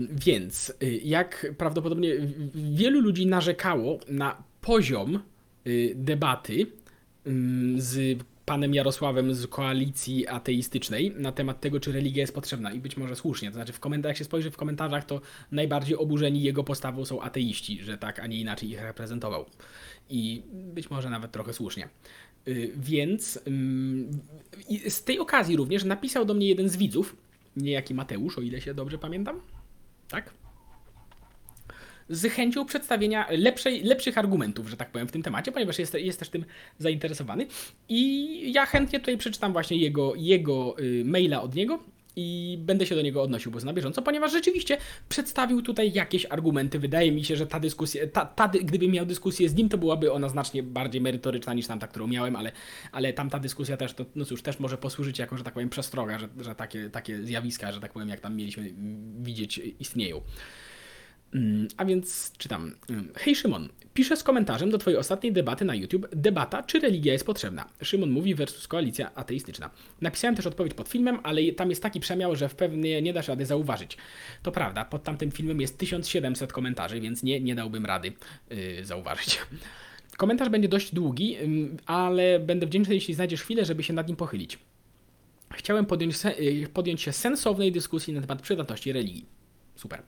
Więc, y, jak prawdopodobnie wielu ludzi narzekało na poziom y, debaty mm, z panem Jarosławem z koalicji ateistycznej na temat tego, czy religia jest potrzebna i być może słusznie. To znaczy, w komentarzach, jak się spojrzy w komentarzach, to najbardziej oburzeni jego postawą są ateiści, że tak, a nie inaczej ich reprezentował. I być może nawet trochę słusznie. Y, więc z tej okazji również napisał do mnie jeden z widzów, niejaki Mateusz, o ile się dobrze pamiętam tak? Z chęcią przedstawienia lepszej, lepszych argumentów, że tak powiem, w tym temacie, ponieważ jest, jest też tym zainteresowany. I ja chętnie tutaj przeczytam właśnie jego, jego y, maila od niego i będę się do niego odnosił bo na bieżąco, ponieważ rzeczywiście przedstawił tutaj jakieś argumenty. Wydaje mi się, że ta dyskusja, ta, ta, gdybym miał dyskusję z nim, to byłaby ona znacznie bardziej merytoryczna niż tamta, którą miałem, ale, ale tamta dyskusja też, to, no cóż, też może posłużyć jako, że tak powiem, przestroga, że, że takie, takie zjawiska, że tak powiem, jak tam mieliśmy widzieć, istnieją. Mm, a więc czytam. Mm, hej Szymon, piszę z komentarzem do Twojej ostatniej debaty na YouTube. Debata, czy religia jest potrzebna? Szymon mówi versus koalicja ateistyczna. Napisałem też odpowiedź pod filmem, ale tam jest taki przemiał, że w pewnie nie dasz rady zauważyć. To prawda, pod tamtym filmem jest 1700 komentarzy, więc nie, nie dałbym rady yy, zauważyć. Komentarz będzie dość długi, yy, ale będę wdzięczny, jeśli znajdziesz chwilę, żeby się nad nim pochylić. Chciałem podjąć, y, podjąć się sensownej dyskusji na temat przydatności religii. Super.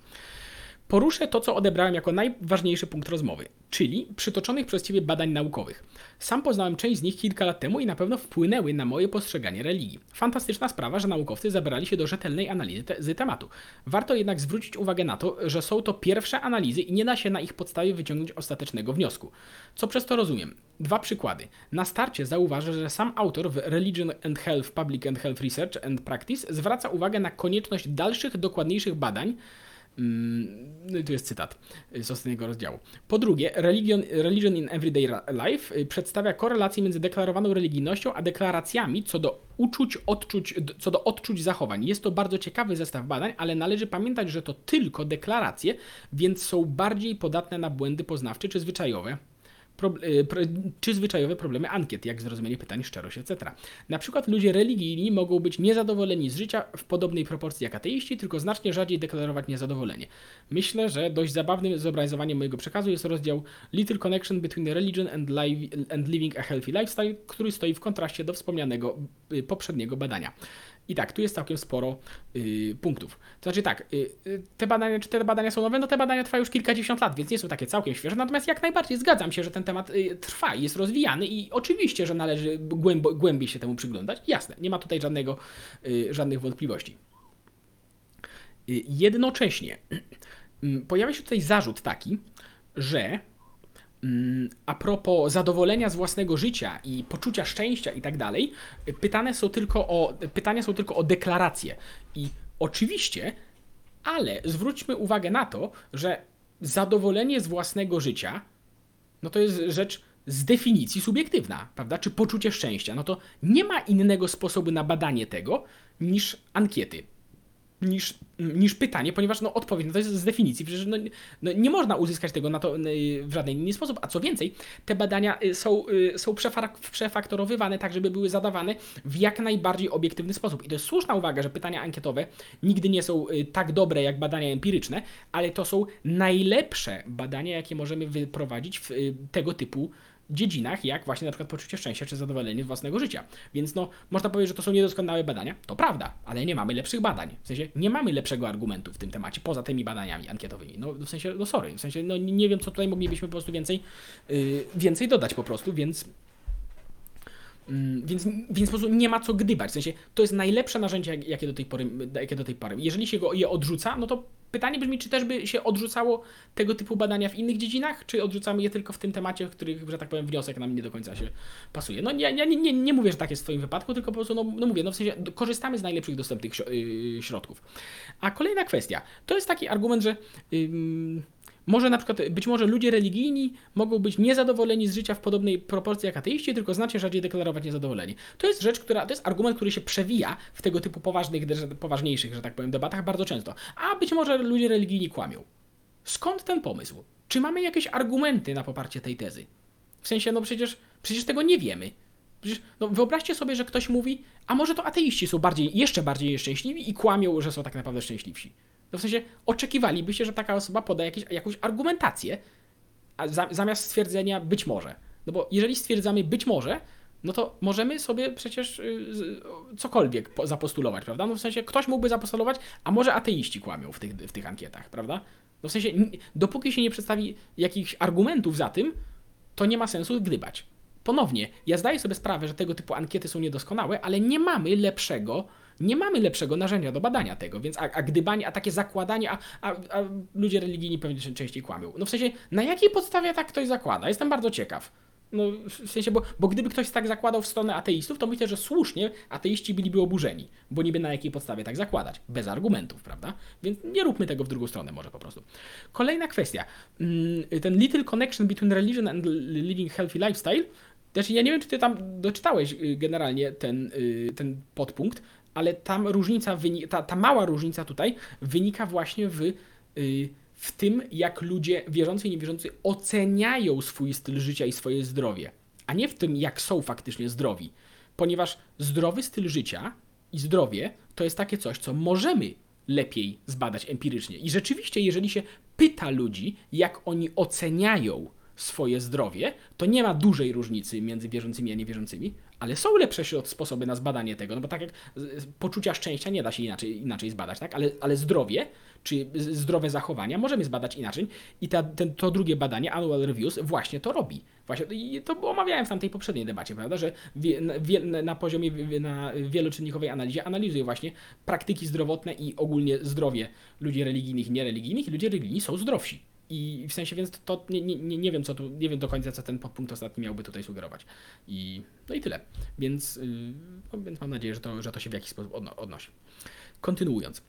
Poruszę to, co odebrałem jako najważniejszy punkt rozmowy, czyli przytoczonych przez Ciebie badań naukowych. Sam poznałem część z nich kilka lat temu i na pewno wpłynęły na moje postrzeganie religii. Fantastyczna sprawa, że naukowcy zabrali się do rzetelnej analizy te tematu. Warto jednak zwrócić uwagę na to, że są to pierwsze analizy i nie da się na ich podstawie wyciągnąć ostatecznego wniosku. Co przez to rozumiem? Dwa przykłady. Na starcie zauważę, że sam autor w Religion and Health, Public and Health Research and Practice zwraca uwagę na konieczność dalszych, dokładniejszych badań, no i tu jest cytat z ostatniego rozdziału. Po drugie, Religion, Religion in Everyday Life y, przedstawia korelację między deklarowaną religijnością a deklaracjami co do uczuć, odczuć, co do odczuć zachowań. Jest to bardzo ciekawy zestaw badań, ale należy pamiętać, że to tylko deklaracje, więc są bardziej podatne na błędy poznawcze czy zwyczajowe, Y, czy zwyczajowe problemy ankiet, jak zrozumienie pytań, szczerość, etc. Na przykład ludzie religijni mogą być niezadowoleni z życia w podobnej proporcji jak ateiści, tylko znacznie rzadziej deklarować niezadowolenie. Myślę, że dość zabawnym zobrazowaniem mojego przekazu jest rozdział Little Connection Between Religion and, live, and Living a Healthy Lifestyle, który stoi w kontraście do wspomnianego y, poprzedniego badania. I tak, tu jest całkiem sporo y, punktów. To znaczy tak, y, y, te badania, czy te badania są nowe? No te badania trwają już kilkadziesiąt lat, więc nie są takie całkiem świeże. Natomiast jak najbardziej zgadzam się, że ten temat y, trwa i jest rozwijany i oczywiście, że należy głębo, głębiej się temu przyglądać. Jasne, nie ma tutaj żadnego, y, żadnych wątpliwości. Y, jednocześnie mm, pojawia się tutaj zarzut taki, że a propos zadowolenia z własnego życia i poczucia szczęścia i tak dalej, pytane są tylko o, pytania są tylko o deklaracje. I oczywiście, ale zwróćmy uwagę na to, że zadowolenie z własnego życia, no to jest rzecz z definicji subiektywna, prawda? Czy poczucie szczęścia. No to nie ma innego sposobu na badanie tego niż ankiety niż, niż pytanie, ponieważ no, odpowiedź no, to jest z definicji. Przecież no, no, nie można uzyskać tego na to w żaden inny sposób. A co więcej, te badania y, są, y, są przefaktorowywane tak, żeby były zadawane w jak najbardziej obiektywny sposób. I to jest słuszna uwaga, że pytania ankietowe nigdy nie są y, tak dobre jak badania empiryczne, ale to są najlepsze badania, jakie możemy wyprowadzić w tego typu dziedzinach, jak właśnie na przykład poczucie szczęścia czy zadowolenie z własnego życia. Więc no, można powiedzieć, że to są niedoskonałe badania. To prawda, ale nie mamy lepszych badań. W sensie nie mamy lepszego argumentu w tym temacie, poza tymi badaniami ankietowymi. No w sensie, no sorry, w sensie, no nie wiem, co tutaj moglibyśmy po prostu więcej, yy, więcej dodać po prostu, więc więc, więc po prostu nie ma co gdybać. W sensie to jest najlepsze narzędzie, jakie do tej pory. Jakie do tej pory. Jeżeli się go, je odrzuca, no to pytanie brzmi, czy też by się odrzucało tego typu badania w innych dziedzinach, czy odrzucamy je tylko w tym temacie, w których, że tak powiem, wniosek nam nie do końca się pasuje. No ja, ja nie, nie, nie mówię, że tak jest w Twoim wypadku, tylko po prostu, no, no mówię, no w sensie korzystamy z najlepszych dostępnych yy, środków. A kolejna kwestia, to jest taki argument, że. Yy, może na przykład, być może ludzie religijni mogą być niezadowoleni z życia w podobnej proporcji jak ateiści, tylko znacznie rzadziej deklarować niezadowolenie. To jest rzecz, która, to jest argument, który się przewija w tego typu poważnych, poważniejszych, że tak powiem, debatach bardzo często. A być może ludzie religijni kłamią. Skąd ten pomysł? Czy mamy jakieś argumenty na poparcie tej tezy? W sensie, no przecież, przecież tego nie wiemy. Przecież, no wyobraźcie sobie, że ktoś mówi, a może to ateiści są bardziej, jeszcze bardziej szczęśliwi i kłamią, że są tak naprawdę szczęśliwsi. No w sensie oczekiwalibyście, że taka osoba poda jakieś, jakąś argumentację, a za, zamiast stwierdzenia być może. No bo jeżeli stwierdzamy być może, no to możemy sobie przecież y, cokolwiek zapostulować, prawda? No w sensie ktoś mógłby zapostulować, a może ateiści kłamią w tych, w tych ankietach, prawda? No w sensie, dopóki się nie przedstawi jakichś argumentów za tym, to nie ma sensu gdybać. Ponownie, ja zdaję sobie sprawę, że tego typu ankiety są niedoskonałe, ale nie mamy lepszego, nie mamy lepszego narzędzia do badania tego, więc a, a gdybanie, a takie zakładanie, a, a, a ludzie religijni pewnie częściej kłamią. No w sensie, na jakiej podstawie tak ktoś zakłada? Jestem bardzo ciekaw. No, w sensie, bo, bo gdyby ktoś tak zakładał w stronę ateistów, to myślę, że słusznie ateiści byliby oburzeni, bo niby na jakiej podstawie tak zakładać? Bez argumentów, prawda? Więc nie róbmy tego w drugą stronę może po prostu. Kolejna kwestia. Mm, ten little connection between religion and living healthy lifestyle. Znaczy, ja nie wiem, czy ty tam doczytałeś y, generalnie ten, y, ten podpunkt, ale tam różnica, ta, ta mała różnica tutaj wynika właśnie w y, w tym, jak ludzie wierzący i niewierzący oceniają swój styl życia i swoje zdrowie, a nie w tym, jak są faktycznie zdrowi. Ponieważ zdrowy styl życia i zdrowie to jest takie coś, co możemy lepiej zbadać empirycznie. I rzeczywiście, jeżeli się pyta ludzi, jak oni oceniają swoje zdrowie, to nie ma dużej różnicy między wierzącymi a niewierzącymi, ale są lepsze sposoby na zbadanie tego, no bo tak jak poczucia szczęścia nie da się inaczej, inaczej zbadać, tak? Ale, ale zdrowie, czy zdrowe zachowania możemy zbadać inaczej i ta, ten, to drugie badanie, Annual Reviews, właśnie to robi. Właśnie, I to omawiałem w tamtej poprzedniej debacie, prawda, że wie, na, na poziomie na wieloczynnikowej analizie analizuje właśnie praktyki zdrowotne i ogólnie zdrowie ludzi religijnych i niereligijnych i ludzie religijni są zdrowsi. I w sensie, więc to nie, nie, nie wiem, co tu, nie wiem do końca, co ten podpunkt ostatni miałby tutaj sugerować. I, no i tyle. Więc, yy, no, więc mam nadzieję, że to, że to się w jakiś sposób odnosi. Kontynuując.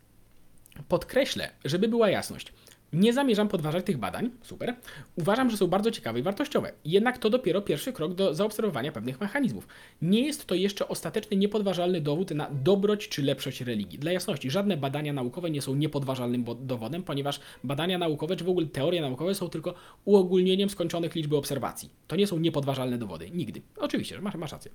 Podkreślę, żeby była jasność. Nie zamierzam podważać tych badań, super. Uważam, że są bardzo ciekawe i wartościowe. Jednak to dopiero pierwszy krok do zaobserwowania pewnych mechanizmów. Nie jest to jeszcze ostateczny, niepodważalny dowód na dobroć czy lepszość religii. Dla jasności, żadne badania naukowe nie są niepodważalnym dowodem, ponieważ badania naukowe, czy w ogóle teorie naukowe są tylko uogólnieniem skończonych liczby obserwacji. To nie są niepodważalne dowody. Nigdy. Oczywiście, masz, masz rację.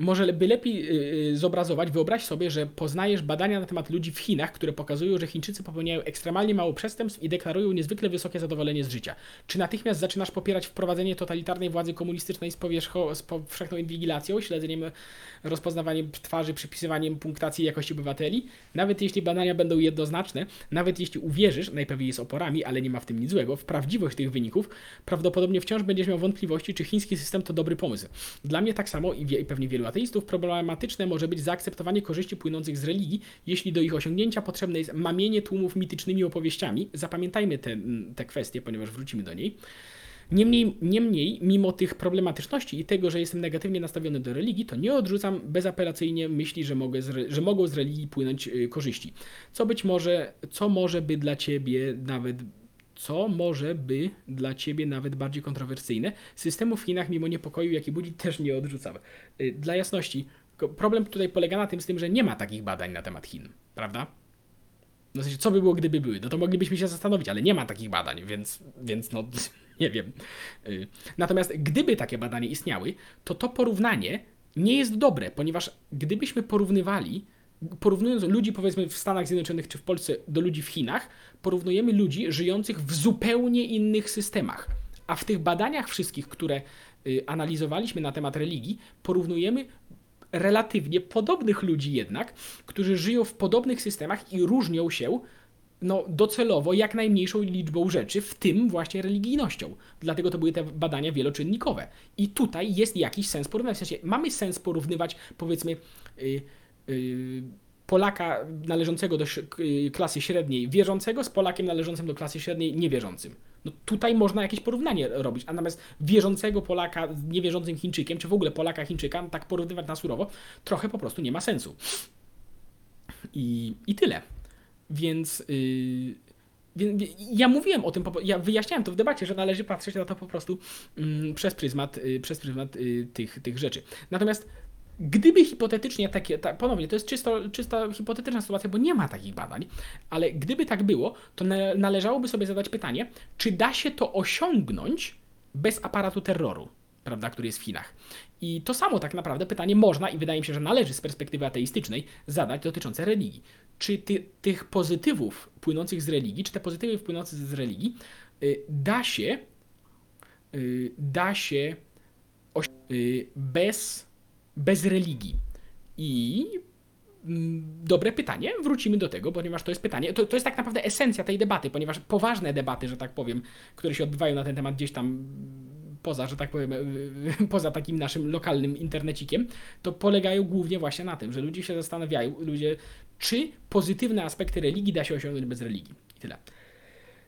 Może by lepiej y, y, zobrazować, wyobraź sobie, że poznajesz badania na temat ludzi w Chinach, które pokazują, że Chińczycy popełniają ekstremalnie mało przestępstw i deklarują niezwykle wysokie zadowolenie z życia. Czy natychmiast zaczynasz popierać wprowadzenie totalitarnej władzy komunistycznej z, powszechną inwigilacją, śledzeniem, rozpoznawaniem twarzy, przypisywaniem punktacji jakości obywateli? Nawet jeśli badania będą jednoznaczne, nawet jeśli uwierzysz, najpewniej z oporami, ale nie ma w tym nic złego, w prawdziwość tych wyników, prawdopodobnie wciąż będziesz miał wątpliwości, czy chiński system to dobry pomysł. Dla mnie tak samo i, wie, i pewnie wielu ateistów problematyczne może być zaakceptowanie korzyści płynących z religii, jeśli do ich osiągnięcia potrzebne jest mamienie tłumów mitycznymi opowieściami. Zapamiętajmy te, te kwestie, ponieważ wrócimy do niej. Niemniej, niemniej, mimo tych problematyczności i tego, że jestem negatywnie nastawiony do religii, to nie odrzucam bezapelacyjnie myśli, że, mogę z, że mogą z religii płynąć y, korzyści. Co być może, co może by dla ciebie nawet co może by dla Ciebie nawet bardziej kontrowersyjne. Systemu w Chinach, mimo niepokoju, jaki budzi, też nie odrzucam. Y, dla jasności, problem tutaj polega na tym, z tym, że nie ma takich badań na temat Chin, prawda? No w sensie, co by było, gdyby były? No to moglibyśmy się zastanowić, ale nie ma takich badań, więc, więc no nie wiem. Y, natomiast gdyby takie badania istniały, to to porównanie nie jest dobre, ponieważ gdybyśmy porównywali porównując ludzi powiedzmy w Stanach Zjednoczonych czy w Polsce do ludzi w Chinach, porównujemy ludzi żyjących w zupełnie innych systemach. A w tych badaniach wszystkich, które y, analizowaliśmy na temat religii, porównujemy relatywnie podobnych ludzi jednak, którzy żyją w podobnych systemach i różnią się no, docelowo jak najmniejszą liczbą rzeczy, w tym właśnie religijnością. Dlatego to były te badania wieloczynnikowe. I tutaj jest jakiś sens porównywać. W sensie mamy sens porównywać, powiedzmy, yy, Polaka należącego do y, klasy średniej wierzącego z Polakiem należącym do klasy średniej niewierzącym. No tutaj można jakieś porównanie robić, a natomiast wierzącego Polaka z niewierzącym Chińczykiem, czy w ogóle Polaka Chińczyka, tak porównywać na surowo, trochę po prostu nie ma sensu. I, i tyle. Więc, yy, ja mówiłem o tym, ja wyjaśniałem to w debacie, że należy patrzeć na to po prostu yy, przez pryzmat, przez pryzmat y, tych, tych rzeczy. Natomiast Gdyby hipotetycznie takie, ta, ponownie, to jest czysto, czysto hipotetyczna sytuacja, bo nie ma takich badań, ale gdyby tak było, to należałoby sobie zadać pytanie, czy da się to osiągnąć bez aparatu terroru, prawda, który jest w Chinach. I to samo tak naprawdę pytanie można i wydaje mi się, że należy z perspektywy ateistycznej zadać dotyczące religii. czy ty, tych pozytywów płynących z religii, czy te pozytywy płynące z religii y, da się y, da się y, bez, bez religii. I mm, dobre pytanie, wrócimy do tego, ponieważ to jest pytanie, to, to jest tak naprawdę esencja tej debaty, ponieważ poważne debaty, że tak powiem, które się odbywają na ten temat gdzieś tam poza, że tak powiem, poza takim naszym lokalnym internecikiem, to polegają głównie właśnie na tym, że ludzie się zastanawiają, ludzie, czy pozytywne aspekty religii da się osiągnąć bez religii. I tyle.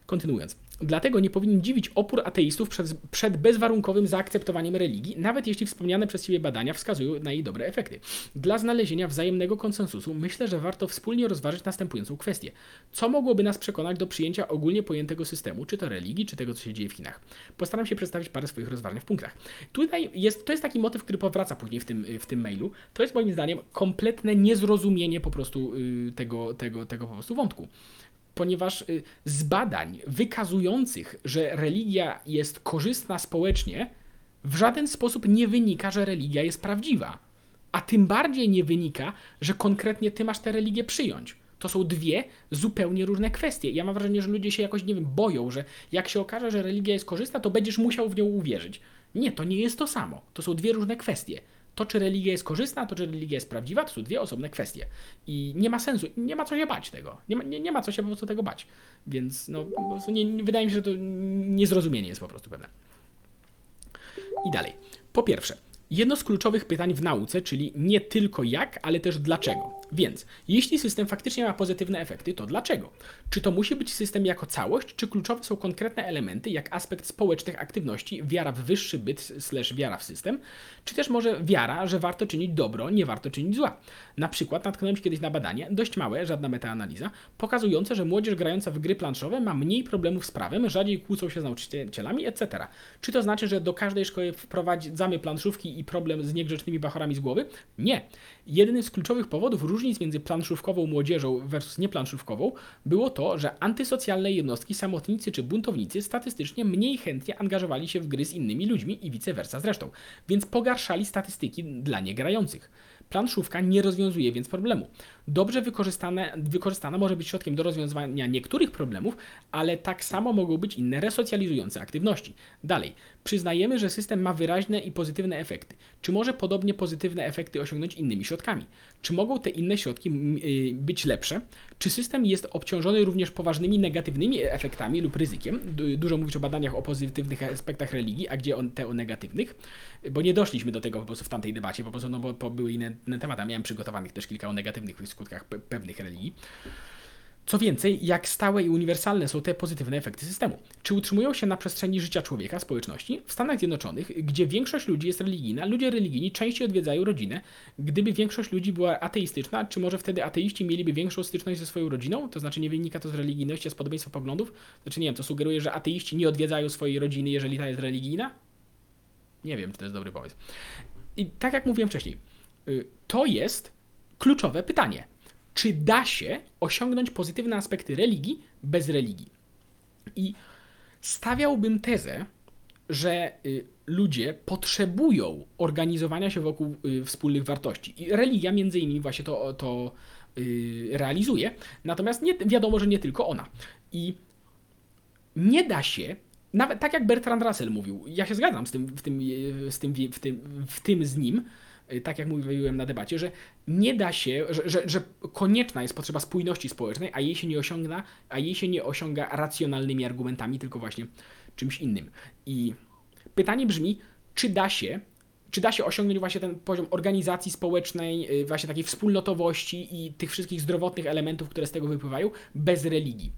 Kontynuując. Dlatego nie powinien dziwić opór ateistów przed, przed, bezwarunkowym zaakceptowaniem religii, nawet jeśli wspomniane przez Ciebie badania wskazują na jej dobre efekty. Dla znalezienia wzajemnego konsensusu myślę, że warto wspólnie rozważyć następującą kwestię. Co mogłoby nas przekonać do przyjęcia ogólnie pojętego systemu, czy to religii, czy tego, co się dzieje w Chinach? Postaram się przedstawić parę swoich rozważań w punktach. Tutaj jest, to jest taki motyw, który powraca później w tym, w tym mailu. To jest moim zdaniem kompletne niezrozumienie po prostu yy, tego, tego, tego po prostu wątku ponieważ y, z badań wykazujących, że religia jest korzystna społecznie, w żaden sposób nie wynika, że religia jest prawdziwa. A tym bardziej nie wynika, że konkretnie ty masz tę religię przyjąć. To są dwie zupełnie różne kwestie. Ja mam wrażenie, że ludzie się jakoś, nie wiem, boją, że jak się okaże, że religia jest korzystna, to będziesz musiał w nią uwierzyć. Nie, to nie jest to samo. To są dwie różne kwestie. To, czy religia jest korzystna, to, czy religia jest prawdziwa, to są dwie osobne kwestie. I nie ma sensu, nie ma co się bać tego. Nie ma, nie, nie ma co się po prostu tego bać. Więc no, nie, wydaje mi się, że to niezrozumienie jest po prostu pewne. I dalej. Po pierwsze, jedno z kluczowych pytań w nauce, czyli nie tylko jak, ale też dlaczego. Więc jeśli system faktycznie ma pozytywne efekty, to dlaczego? Czy to musi być system jako całość, czy kluczowe są konkretne elementy, jak aspekt społecznych aktywności, wiara w wyższy byt slash wiara w system, czy też może wiara, że warto czynić dobro, nie warto czynić zła? Na przykład natknąłem się kiedyś na badanie, dość małe, żadna metaanaliza, pokazujące, że młodzież grająca w gry planszowe ma mniej problemów z prawem, rzadziej kłócą się z nauczycielami, etc. Czy to znaczy, że do każdej szkoły wprowadzamy planszówki i problem z niegrzecznymi bachorami z głowy? Nie. Jednym z kluczowych powodów różnic między planszówkową młodzieżą versus nieplanszówkową było to, że antysocjalne jednostki, samotnicy czy buntownicy statystycznie mniej chętnie angażowali się w gry z innymi ludźmi i vice versa zresztą, więc pogarszali statystyki dla niegrających. Planszówka nie rozwiązuje więc problemu. Dobrze wykorzystane, wykorzystana może być środkiem do rozwiązywania niektórych problemów, ale tak samo mogą być inne resocjalizujące aktywności. Dalej, przyznajemy, że system ma wyraźne i pozytywne efekty. Czy może podobnie pozytywne efekty osiągnąć innymi środkami? Czy mogą te inne środki y, być lepsze? Czy system jest obciążony również poważnymi negatywnymi efektami lub ryzykiem? Dużo mówisz o badaniach o pozytywnych aspektach religii, a gdzie on, te o negatywnych? Bo nie doszliśmy do tego po prostu w tamtej debacie, po prostu no bo, bo były inne, inne tematy. Miałem przygotowanych też kilka o negatywnych skutkach pe pewnych religii. Co więcej, jak stałe i uniwersalne są te pozytywne efekty systemu? Czy utrzymują się na przestrzeni życia człowieka, społeczności? W Stanach Zjednoczonych, gdzie większość ludzi jest religijna, ludzie religijni częściej odwiedzają rodzinę. Gdyby większość ludzi była ateistyczna, czy może wtedy ateiści mieliby większą styczność ze swoją rodziną? To znaczy nie wynika to z religijności, a z podobieństwa poglądów? Znaczy nie wiem, to sugeruje, że ateiści nie odwiedzają swojej rodziny, jeżeli ta jest religijna? Nie wiem, czy to jest dobry pomysł. I tak jak mówiłem wcześniej, y, to jest kluczowe pytanie. Czy da się osiągnąć pozytywne aspekty religii bez religii? I stawiałbym tezę, że y, ludzie potrzebują organizowania się wokół y, wspólnych wartości. I religia między innymi właśnie to, to y, realizuje. Natomiast nie, wiadomo, że nie tylko ona. I nie da się, nawet tak jak Bertrand Russell mówił, ja się zgadzam z tym, w tym, z tym, w tym, w tym z nim, tak jak mówiłem na debacie, że nie da się, że, że, że, konieczna jest potrzeba spójności społecznej, a jej się nie osiąga, a jej się nie osiąga racjonalnymi argumentami, tylko właśnie czymś innym. I pytanie brzmi, czy da się czy da się osiągnąć właśnie ten poziom organizacji społecznej, y, właśnie takiej wspólnotowości i tych wszystkich zdrowotnych elementów, które z tego wypływają, bez religii?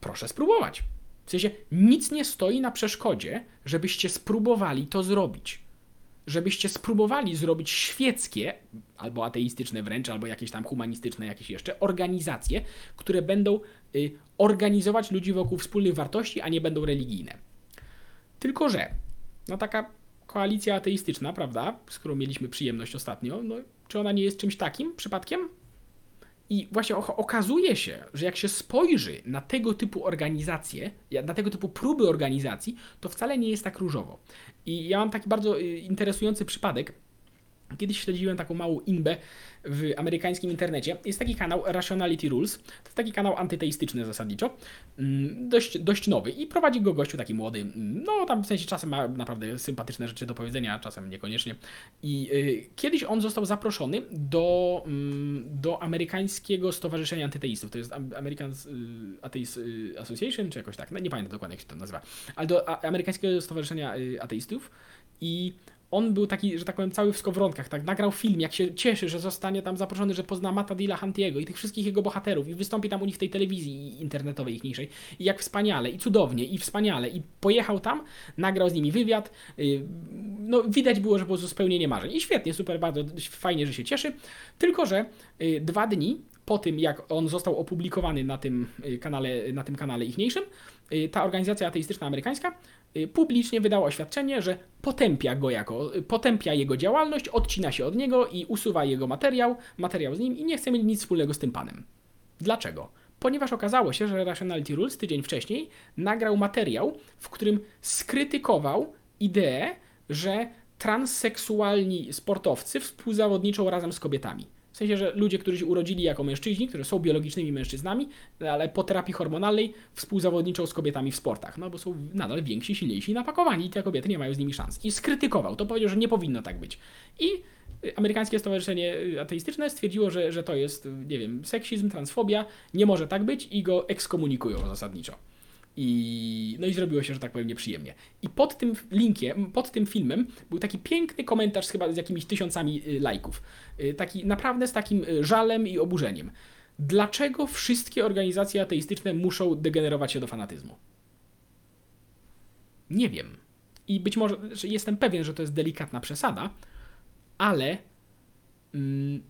Proszę spróbować. W sensie nic nie stoi na przeszkodzie, żebyście spróbowali to zrobić żebyście spróbowali zrobić świeckie, albo ateistyczne wręcz, albo jakieś tam humanistyczne, jakieś jeszcze organizacje, które będą y, organizować ludzi wokół wspólnych wartości, a nie będą religijne. Tylko, że no taka koalicja ateistyczna, prawda, z którą mieliśmy przyjemność ostatnio, no, czy ona nie jest czymś takim przypadkiem? I właśnie okazuje się, że jak się spojrzy na tego typu organizacje, na tego typu próby organizacji, to wcale nie jest tak różowo. I ja mam taki bardzo y, interesujący przypadek. Kiedyś śledziłem taką małą inbę w amerykańskim internecie. Jest taki kanał Rationality Rules. To jest taki kanał antyteistyczny zasadniczo. Mm, dość, dość nowy. I prowadzi go gościu taki młody. No tam w sensie czasem ma naprawdę sympatyczne rzeczy do powiedzenia, czasem niekoniecznie. I y, kiedyś on został zaproszony do, y, do amerykańskiego Stowarzyszenia Antyteistów. To jest American y, Atheist y, Association, czy jakoś tak. No, nie pamiętam dokładnie jak się to nazywa. Ale do amerykańskiego Stowarzyszenia y, Ateistów. I on był taki, że tak powiem, cały w skowronkach, tak, nagrał film, jak się cieszy, że zostanie tam zaproszony, że pozna Mata Dilla Huntiego i tych wszystkich jego bohaterów i wystąpi tam u nich w tej telewizji internetowej ichniejszej. I jak wspaniale, i cudownie, i wspaniale. I pojechał tam, nagrał z nimi wywiad, yy, no widać było, że po prostu spełnienie marzeń i świetnie, super, bardzo fajnie, że się cieszy, tylko, że yy, dwa dni po tym, jak on został opublikowany na tym y, kanale, na tym kanale ichniejszym, y, ta organizacja ateistyczna amerykańska y, publicznie wydała oświadczenie, że potępia go jako, potępia jego działalność, odcina się od niego i usuwa jego materiał, materiał z nim i nie chce mieć nic wspólnego z tym panem. Dlaczego? Ponieważ okazało się, że Rationality Rules tydzień wcześniej nagrał materiał, w którym skrytykował ideę, że transseksualni sportowcy współzawodniczą razem z kobietami. W sensie, że ludzie, którzy się urodzili jako mężczyźni, którzy są biologicznymi mężczyznami, ale po terapii hormonalnej współzawodniczą z kobietami w sportach, no bo są nadal więksi, silniejsi i napakowani i te kobiety nie mają z nimi szans. I skrytykował, to powiedział, że nie powinno tak być. I y, amerykańskie stowarzyszenie ateistyczne stwierdziło, że, że to jest, nie wiem, seksizm, transfobia, nie może tak być i go ekskomunikują zasadniczo. I, no i zrobiło się, że tak powiem, nieprzyjemnie. I pod tym linkiem, pod tym filmem był taki piękny komentarz chyba z jakimiś tysiącami y, lajków. Y, taki naprawdę z takim y, żalem i oburzeniem. Dlaczego wszystkie organizacje ateistyczne muszą degenerować się do fanatyzmu? Nie wiem. I być może, znaczy jestem pewien, że to jest delikatna przesada, ale mm,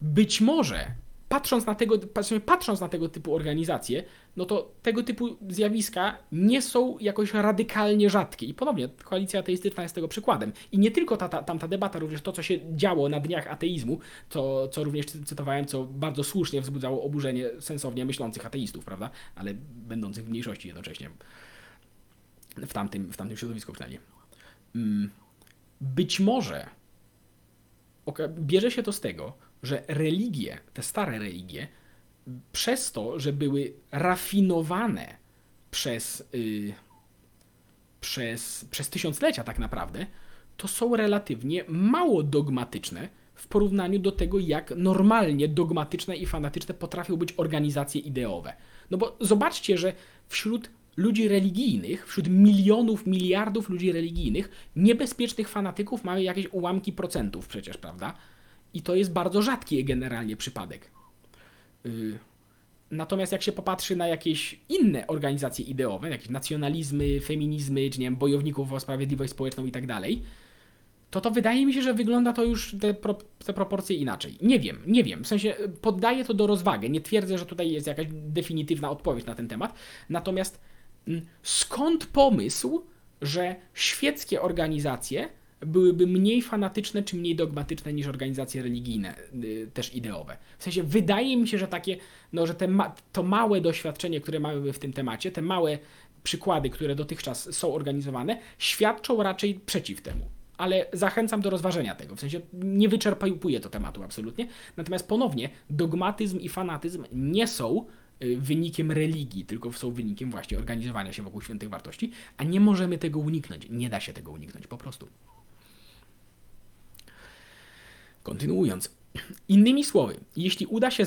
być może patrząc na tego, patrząc na tego typu organizacje, no to tego typu zjawiska nie są jakoś radykalnie rzadkie. I ponownie, koalicja ateistyczna jest tego przykładem. I nie tylko ta, ta, tamta debata, również to, co się działo na dniach ateizmu, to, co również cytowałem, co bardzo słusznie wzbudzało oburzenie sensownie myślących ateistów, prawda? Ale będących w mniejszości jednocześnie. W tamtym, w tamtym środowisku przynajmniej. Mm, być może bierze się to z tego, że religie, te stare religie, przez to, że były rafinowane przez, yy, przez, przez tysiąclecia tak naprawdę, to są relatywnie mało dogmatyczne w porównaniu do tego, jak normalnie dogmatyczne i fanatyczne potrafią być organizacje ideowe. No bo zobaczcie, że wśród ludzi religijnych, wśród milionów, miliardów ludzi religijnych, niebezpiecznych fanatyków mamy jakieś ułamki procentów przecież, prawda? I to jest bardzo rzadki generalnie przypadek. Y, natomiast jak się popatrzy na jakieś inne organizacje ideowe, jakieś nacjonalizmy, feminizmy, czy nie wiem, bojowników o sprawiedliwość społeczną i tak dalej, to to wydaje mi się, że wygląda to już te, pro, te proporcje inaczej. Nie wiem, nie wiem. W sensie y, poddaję to do rozwagi. Nie twierdzę, że tutaj jest jakaś definitywna odpowiedź na ten temat. Natomiast mm, skąd pomysł, że świeckie organizacje byłyby mniej fanatyczne czy mniej dogmatyczne niż organizacje religijne, y, też ideowe. W sensie wydaje mi się, że takie, no, że te ma, to małe doświadczenie, które mamy w tym temacie, te małe przykłady, które dotychczas są organizowane, świadczą raczej przeciw temu. Ale zachęcam do rozważenia tego, w sensie nie wyczerpuję to tematu absolutnie. Natomiast ponownie, dogmatyzm i fanatyzm nie są y, wynikiem religii, tylko są wynikiem właśnie organizowania się wokół świętych wartości, a nie możemy tego uniknąć. Nie da się tego uniknąć po prostu. Kontynuując. Innymi słowy, jeśli uda się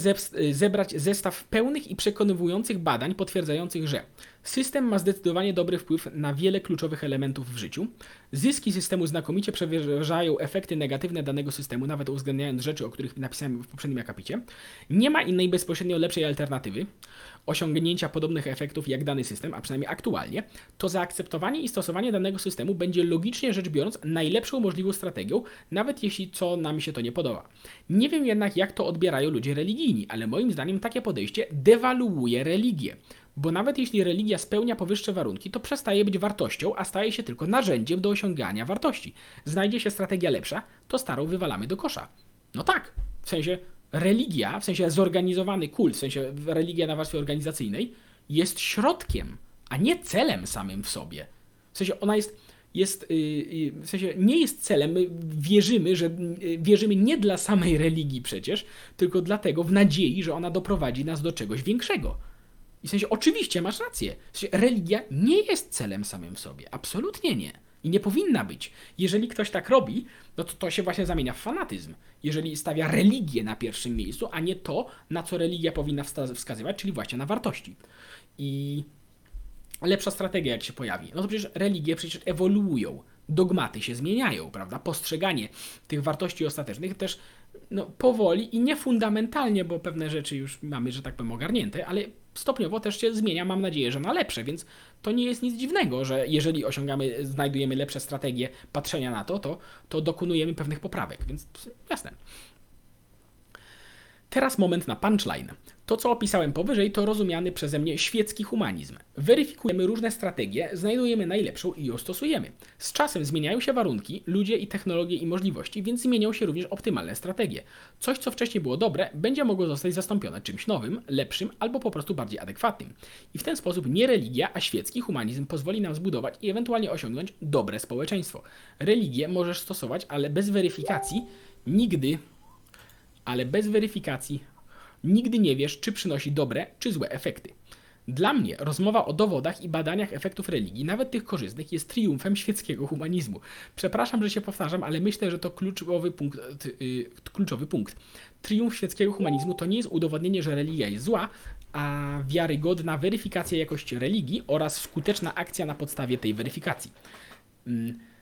zebrać zestaw pełnych i przekonywujących badań potwierdzających, że system ma zdecydowanie dobry wpływ na wiele kluczowych elementów w życiu, zyski systemu znakomicie przewyższają efekty negatywne danego systemu, nawet uwzględniając rzeczy, o których napisałem w poprzednim akapicie, nie ma innej bezpośrednio lepszej alternatywy, osiągnięcia podobnych efektów jak dany system, a przynajmniej aktualnie, to zaakceptowanie i stosowanie danego systemu będzie logicznie rzecz biorąc najlepszą możliwą strategią, nawet jeśli co nam się to nie podoba. Nie wiem jednak, jak to odbierają ludzie religijni, ale moim zdaniem takie podejście dewaluuje religię. Bo nawet jeśli religia spełnia powyższe warunki, to przestaje być wartością, a staje się tylko narzędziem do osiągania wartości. Znajdzie się strategia lepsza, to starą wywalamy do kosza. No tak, w sensie religia, w sensie zorganizowany kult, w sensie religia na warstwie organizacyjnej, jest środkiem, a nie celem samym w sobie. W sensie ona jest, jest, yy, w sensie nie jest celem. My wierzymy, że yy, wierzymy nie dla samej religii przecież, tylko dlatego w nadziei, że ona doprowadzi nas do czegoś większego. I w sensie, oczywiście masz rację. W sensie, religia nie jest celem samym w sobie. Absolutnie nie. I nie powinna być. Jeżeli ktoś tak robi, no to to się właśnie zamienia w fanatyzm. Jeżeli stawia religię na pierwszym miejscu, a nie to, na co religia powinna wskazywać, czyli właśnie na wartości. I lepsza strategia, jak się pojawi. No to przecież religie przecież ewoluują, dogmaty się zmieniają, prawda? Postrzeganie tych wartości ostatecznych też no, powoli i nie fundamentalnie, bo pewne rzeczy już mamy, że tak powiem, ogarnięte, ale stopniowo też się zmienia, mam nadzieję, że na lepsze, więc to nie jest nic dziwnego, że jeżeli osiągamy, znajdujemy lepsze strategie patrzenia na to, to, to dokonujemy pewnych poprawek, więc jasne. Teraz moment na punchline. To, co opisałem powyżej, to rozumiany przeze mnie świecki humanizm. Weryfikujemy różne strategie, znajdujemy najlepszą i ją stosujemy. Z czasem zmieniają się warunki, ludzie i technologie i możliwości, więc zmienią się również optymalne strategie. Coś, co wcześniej było dobre, będzie mogło zostać zastąpione czymś nowym, lepszym albo po prostu bardziej adekwatnym. I w ten sposób nie religia, a świecki humanizm pozwoli nam zbudować i ewentualnie osiągnąć dobre społeczeństwo. Religię możesz stosować, ale bez weryfikacji nigdy ale bez weryfikacji nigdy nie wiesz, czy przynosi dobre czy złe efekty. Dla mnie rozmowa o dowodach i badaniach efektów religii, nawet tych korzystnych, jest triumfem świeckiego humanizmu. Przepraszam, że się powtarzam, ale myślę, że to kluczowy punkt. Yy, kluczowy punkt. Triumf świeckiego humanizmu to nie jest udowodnienie, że religia jest zła, a wiarygodna weryfikacja jakości religii oraz skuteczna akcja na podstawie tej weryfikacji. Yy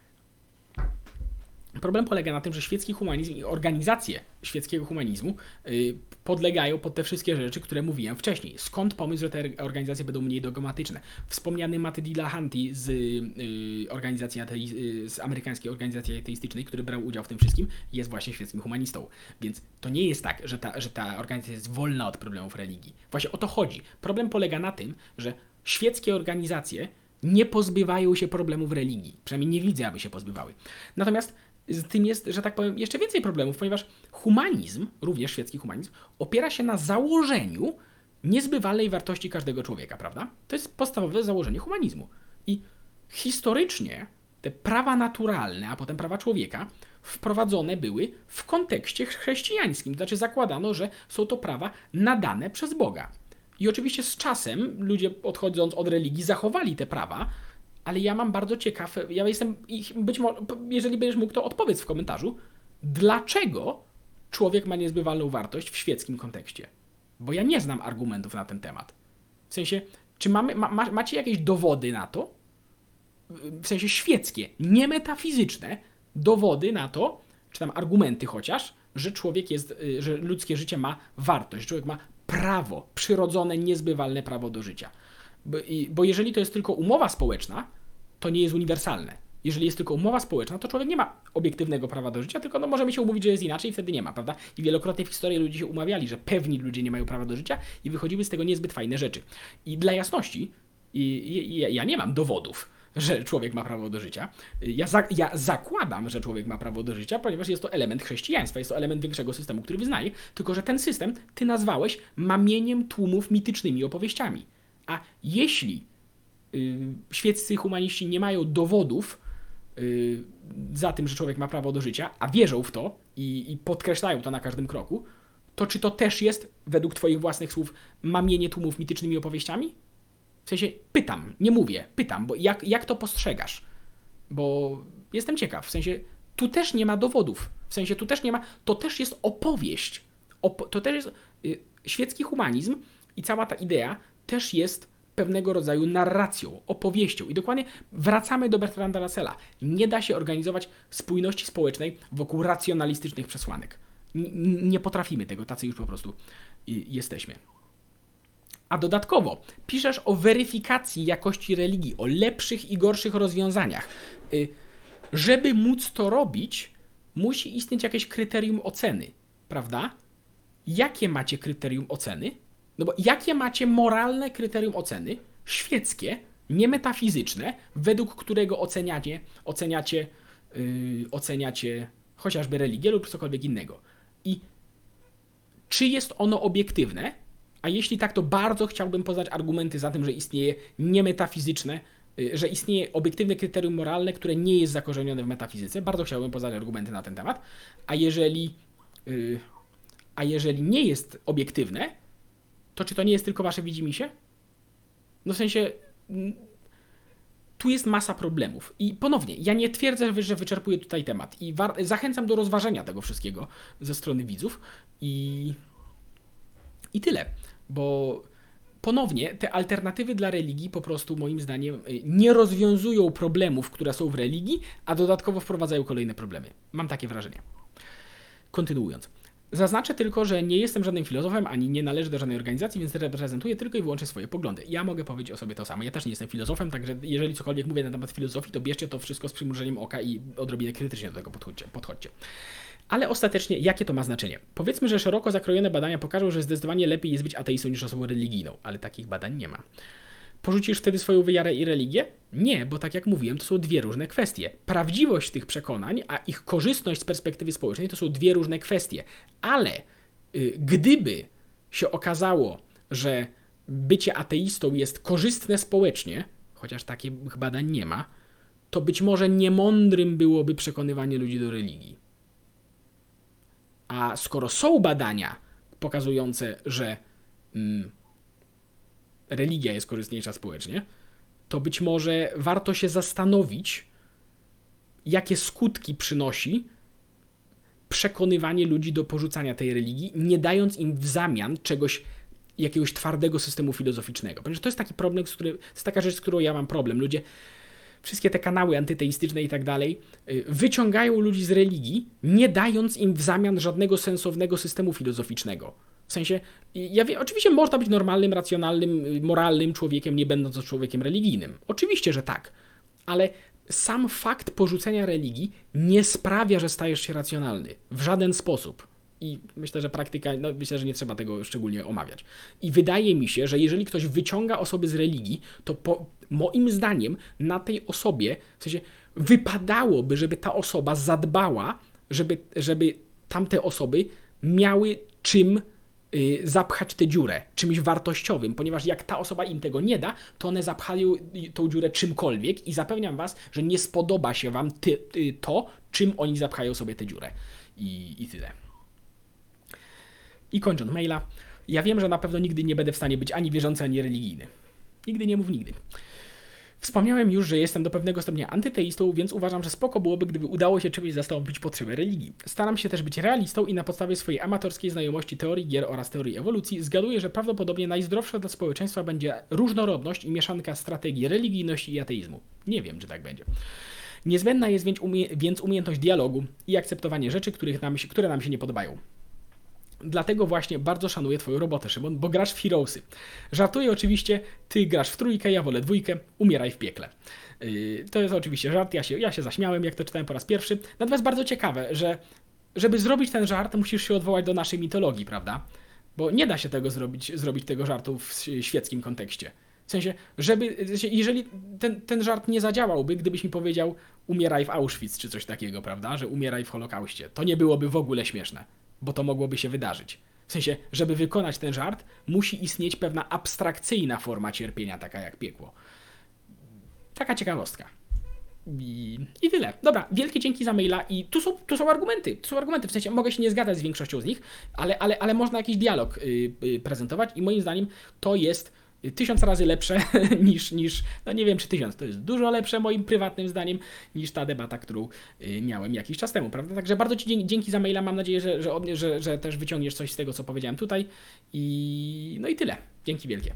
Problem polega na tym, że świecki humanizm i organizacje świeckiego humanizmu yy, podlegają pod te wszystkie rzeczy, które mówiłem wcześniej. Skąd pomysł, że te organizacje będą mniej dogmatyczne? Wspomniany Matt Dillahanty z, yy, organizacji yy, z amerykańskiej organizacji ateistycznej, który brał udział w tym wszystkim, jest właśnie świeckim humanistą. Więc to nie jest tak, że ta, że ta organizacja jest wolna od problemów religii. Właśnie o to chodzi. Problem polega na tym, że świeckie organizacje nie pozbywają się problemów religii. Przynajmniej nie widzę, aby się pozbywały. Natomiast z tym jest, że tak powiem, jeszcze więcej problemów, ponieważ humanizm, również świecki humanizm, opiera się na założeniu niezbywalnej wartości każdego człowieka, prawda? To jest podstawowe założenie humanizmu. I historycznie te prawa naturalne, a potem prawa człowieka, wprowadzone były w kontekście chrześcijańskim. To znaczy zakładano, że są to prawa nadane przez Boga. I oczywiście z czasem ludzie odchodząc od religii zachowali te prawa, ale ja mam bardzo ciekawe, ja jestem, być może, jeżeli będziesz mógł, to odpowiedz w komentarzu, dlaczego człowiek ma niezbywalną wartość w świeckim kontekście? Bo ja nie znam argumentów na ten temat. W sensie, czy mamy, ma, macie jakieś dowody na to? W sensie świeckie, nie metafizyczne dowody na to, czy tam argumenty chociaż, że człowiek jest, y, że ludzkie życie ma wartość, człowiek ma prawo, przyrodzone, niezbywalne prawo do życia. Bo, i, bo jeżeli to jest tylko umowa społeczna, to nie jest uniwersalne. Jeżeli jest tylko umowa społeczna, to człowiek nie ma obiektywnego prawa do życia, tylko no, możemy się umówić, że jest inaczej i wtedy nie ma, prawda? I wielokrotnie w historii ludzie się umawiali, że pewni ludzie nie mają prawa do życia i wychodziły z tego niezbyt fajne rzeczy. I dla jasności, i, i, ja nie mam dowodów, że człowiek ma prawo do życia. Ja, za, ja, zakładam, że człowiek ma prawo do życia, ponieważ jest to element chrześcijaństwa, jest to element większego systemu, który wyznaje, tylko że ten system ty nazwałeś mamieniem tłumów mitycznymi opowieściami. A jeśli y, świeccy humaniści nie mają dowodów y, za tym, że człowiek ma prawo do życia, a wierzą w to i, i podkreślają to na każdym kroku, to czy to też jest, według Twoich własnych słów, mamienie tłumów mitycznymi opowieściami? W sensie pytam, nie mówię, pytam, bo jak, jak to postrzegasz? Bo jestem ciekaw, w sensie tu też nie ma dowodów, w sensie tu też nie ma, to też jest opowieść, Op to też jest y, świecki humanizm i cała ta idea też jest pewnego rodzaju narracją, opowieścią. I dokładnie wracamy do Bertranda Russella. Nie da się organizować spójności społecznej wokół racjonalistycznych przesłanek. N nie potrafimy tego, tacy już po prostu jesteśmy. A dodatkowo piszesz o weryfikacji jakości religii, o lepszych i gorszych rozwiązaniach. Y, żeby móc to robić, musi istnieć jakieś kryterium oceny, prawda? Jakie macie kryterium oceny? No bo jakie macie moralne kryterium oceny, świeckie, niemetafizyczne, według którego oceniacie, oceniacie, yy, oceniacie chociażby religię lub cokolwiek innego? I czy jest ono obiektywne? A jeśli tak, to bardzo chciałbym poznać argumenty za tym, że istnieje niemetafizyczne y, że istnieje obiektywne kryterium moralne, które nie jest zakorzenione w metafizyce. Bardzo chciałbym poznać argumenty na ten temat. A jeżeli, y, a jeżeli nie jest obiektywne, to czy to nie jest tylko wasze widzimisię? No w sensie, tu jest masa problemów. I ponownie, ja nie twierdzę, że wyczerpuję tutaj temat. I zachęcam do rozważenia tego wszystkiego ze strony widzów. I, i tyle. Bo ponownie te alternatywy dla religii po prostu moim zdaniem y, nie rozwiązują problemów, które są w religii, a dodatkowo wprowadzają kolejne problemy. Mam takie wrażenie. Kontynuując. Zaznaczę tylko, że nie jestem żadnym filozofem, ani nie należę do żadnej organizacji, więc reprezentuję tylko i wyłącznie swoje poglądy. Ja mogę powiedzieć o sobie to samo. Ja też nie jestem filozofem, także jeżeli cokolwiek mówię na temat filozofii, to bierzcie to wszystko z przymrużeniem oka i odrobinę krytycznie do tego podchodźcie. podchodźcie. Ale ostatecznie, jakie to ma znaczenie? Powiedzmy, że szeroko zakrojone badania pokażą, że zdecydowanie lepiej jest być ateistą niż osobą religijną, ale takich badań nie ma. Porzucisz wtedy swoją wiarę i religię? Nie, bo tak jak mówiłem, to są dwie różne kwestie. Prawdziwość tych przekonań, a ich korzystność z perspektywy społecznej to są dwie różne kwestie. Ale y, gdyby się okazało, że bycie ateistą jest korzystne społecznie, chociaż takich badań nie ma, to być może niemądrym byłoby przekonywanie ludzi do religii. A skoro są badania pokazujące, że mm, religia jest korzystniejsza społecznie, to być może warto się zastanowić, jakie skutki przynosi przekonywanie ludzi do porzucania tej religii, nie dając im w zamian czegoś, jakiegoś twardego systemu filozoficznego. Ponieważ to jest taki problem, z który, to jest taka rzecz, z którą ja mam problem. Ludzie, wszystkie te kanały antyteistyczne i tak dalej, y, wyciągają ludzi z religii, nie dając im w zamian żadnego sensownego systemu filozoficznego. W sensie, ja wiem, oczywiście można być normalnym, racjonalnym, moralnym człowiekiem, nie będąc człowiekiem religijnym. Oczywiście, że tak. Ale sam fakt porzucenia religii nie sprawia, że stajesz się racjonalny. W żaden sposób. I myślę, że praktyka, no myślę, że nie trzeba tego szczególnie omawiać. I wydaje mi się, że jeżeli ktoś wyciąga osoby z religii, to po, moim zdaniem na tej osobie, w sensie wypadałoby, żeby ta osoba zadbała, żeby, żeby tamte osoby miały czym Y, zapchać tę dziurę czymś wartościowym, ponieważ jak ta osoba im tego nie da, to one zapchają tą dziurę czymkolwiek i zapewniam Was, że nie spodoba się Wam ty, ty, to, czym oni zapchają sobie tę dziurę. I, I tyle. I kończąc maila, ja wiem, że na pewno nigdy nie będę w stanie być ani wierzący, ani religijny. Nigdy nie mów nigdy. Wspomniałem już, że jestem do pewnego stopnia antyteistą, więc uważam, że spoko byłoby, gdyby udało się czegoś zastąpić potrzeby religii. Staram się też być realistą i na podstawie swojej amatorskiej znajomości teorii gier oraz teorii ewolucji zgaduję, że prawdopodobnie najzdrowsza dla społeczeństwa będzie różnorodność i mieszanka strategii religijności i ateizmu. Nie wiem, czy tak będzie. Niezbędna jest więc, umie więc umiejętność dialogu i akceptowanie rzeczy, których nam się, które nam się nie podobają. Dlatego właśnie bardzo szanuję Twoją robotę, Szymon, bo grasz w Heroesy. Żartuję oczywiście, Ty grasz w trójkę, ja wolę dwójkę, umieraj w piekle. Yy, to jest oczywiście żart, ja się, ja się zaśmiałem, jak to czytałem po raz pierwszy. Natomiast bardzo ciekawe, że żeby zrobić ten żart, musisz się odwołać do naszej mitologii, prawda? Bo nie da się tego zrobić, zrobić tego żartu w świeckim kontekście. W sensie, żeby, jeżeli ten, ten żart nie zadziałałby, gdybyś mi powiedział umieraj w Auschwitz czy coś takiego, prawda? Że umieraj w Holokauście. To nie byłoby w ogóle śmieszne bo to mogłoby się wydarzyć. W sensie, żeby wykonać ten żart, musi istnieć pewna abstrakcyjna forma cierpienia, taka jak piekło. Taka ciekawostka. I, I tyle. Dobra, wielkie dzięki za maila i tu są, tu są argumenty. Tu są argumenty, w sensie mogę się nie zgadzać z większością z nich, ale, ale, ale można jakiś dialog yy, yy, prezentować i moim zdaniem to jest tysiąc razy lepsze niż, niż, no nie wiem czy tysiąc, to jest dużo lepsze moim prywatnym zdaniem niż ta debata, którą y, miałem jakiś czas temu, prawda? Także bardzo Ci dzięki za maila, mam nadzieję, że, że, że, że też wyciągniesz coś z tego, co powiedziałem tutaj i no i tyle. Dzięki wielkie.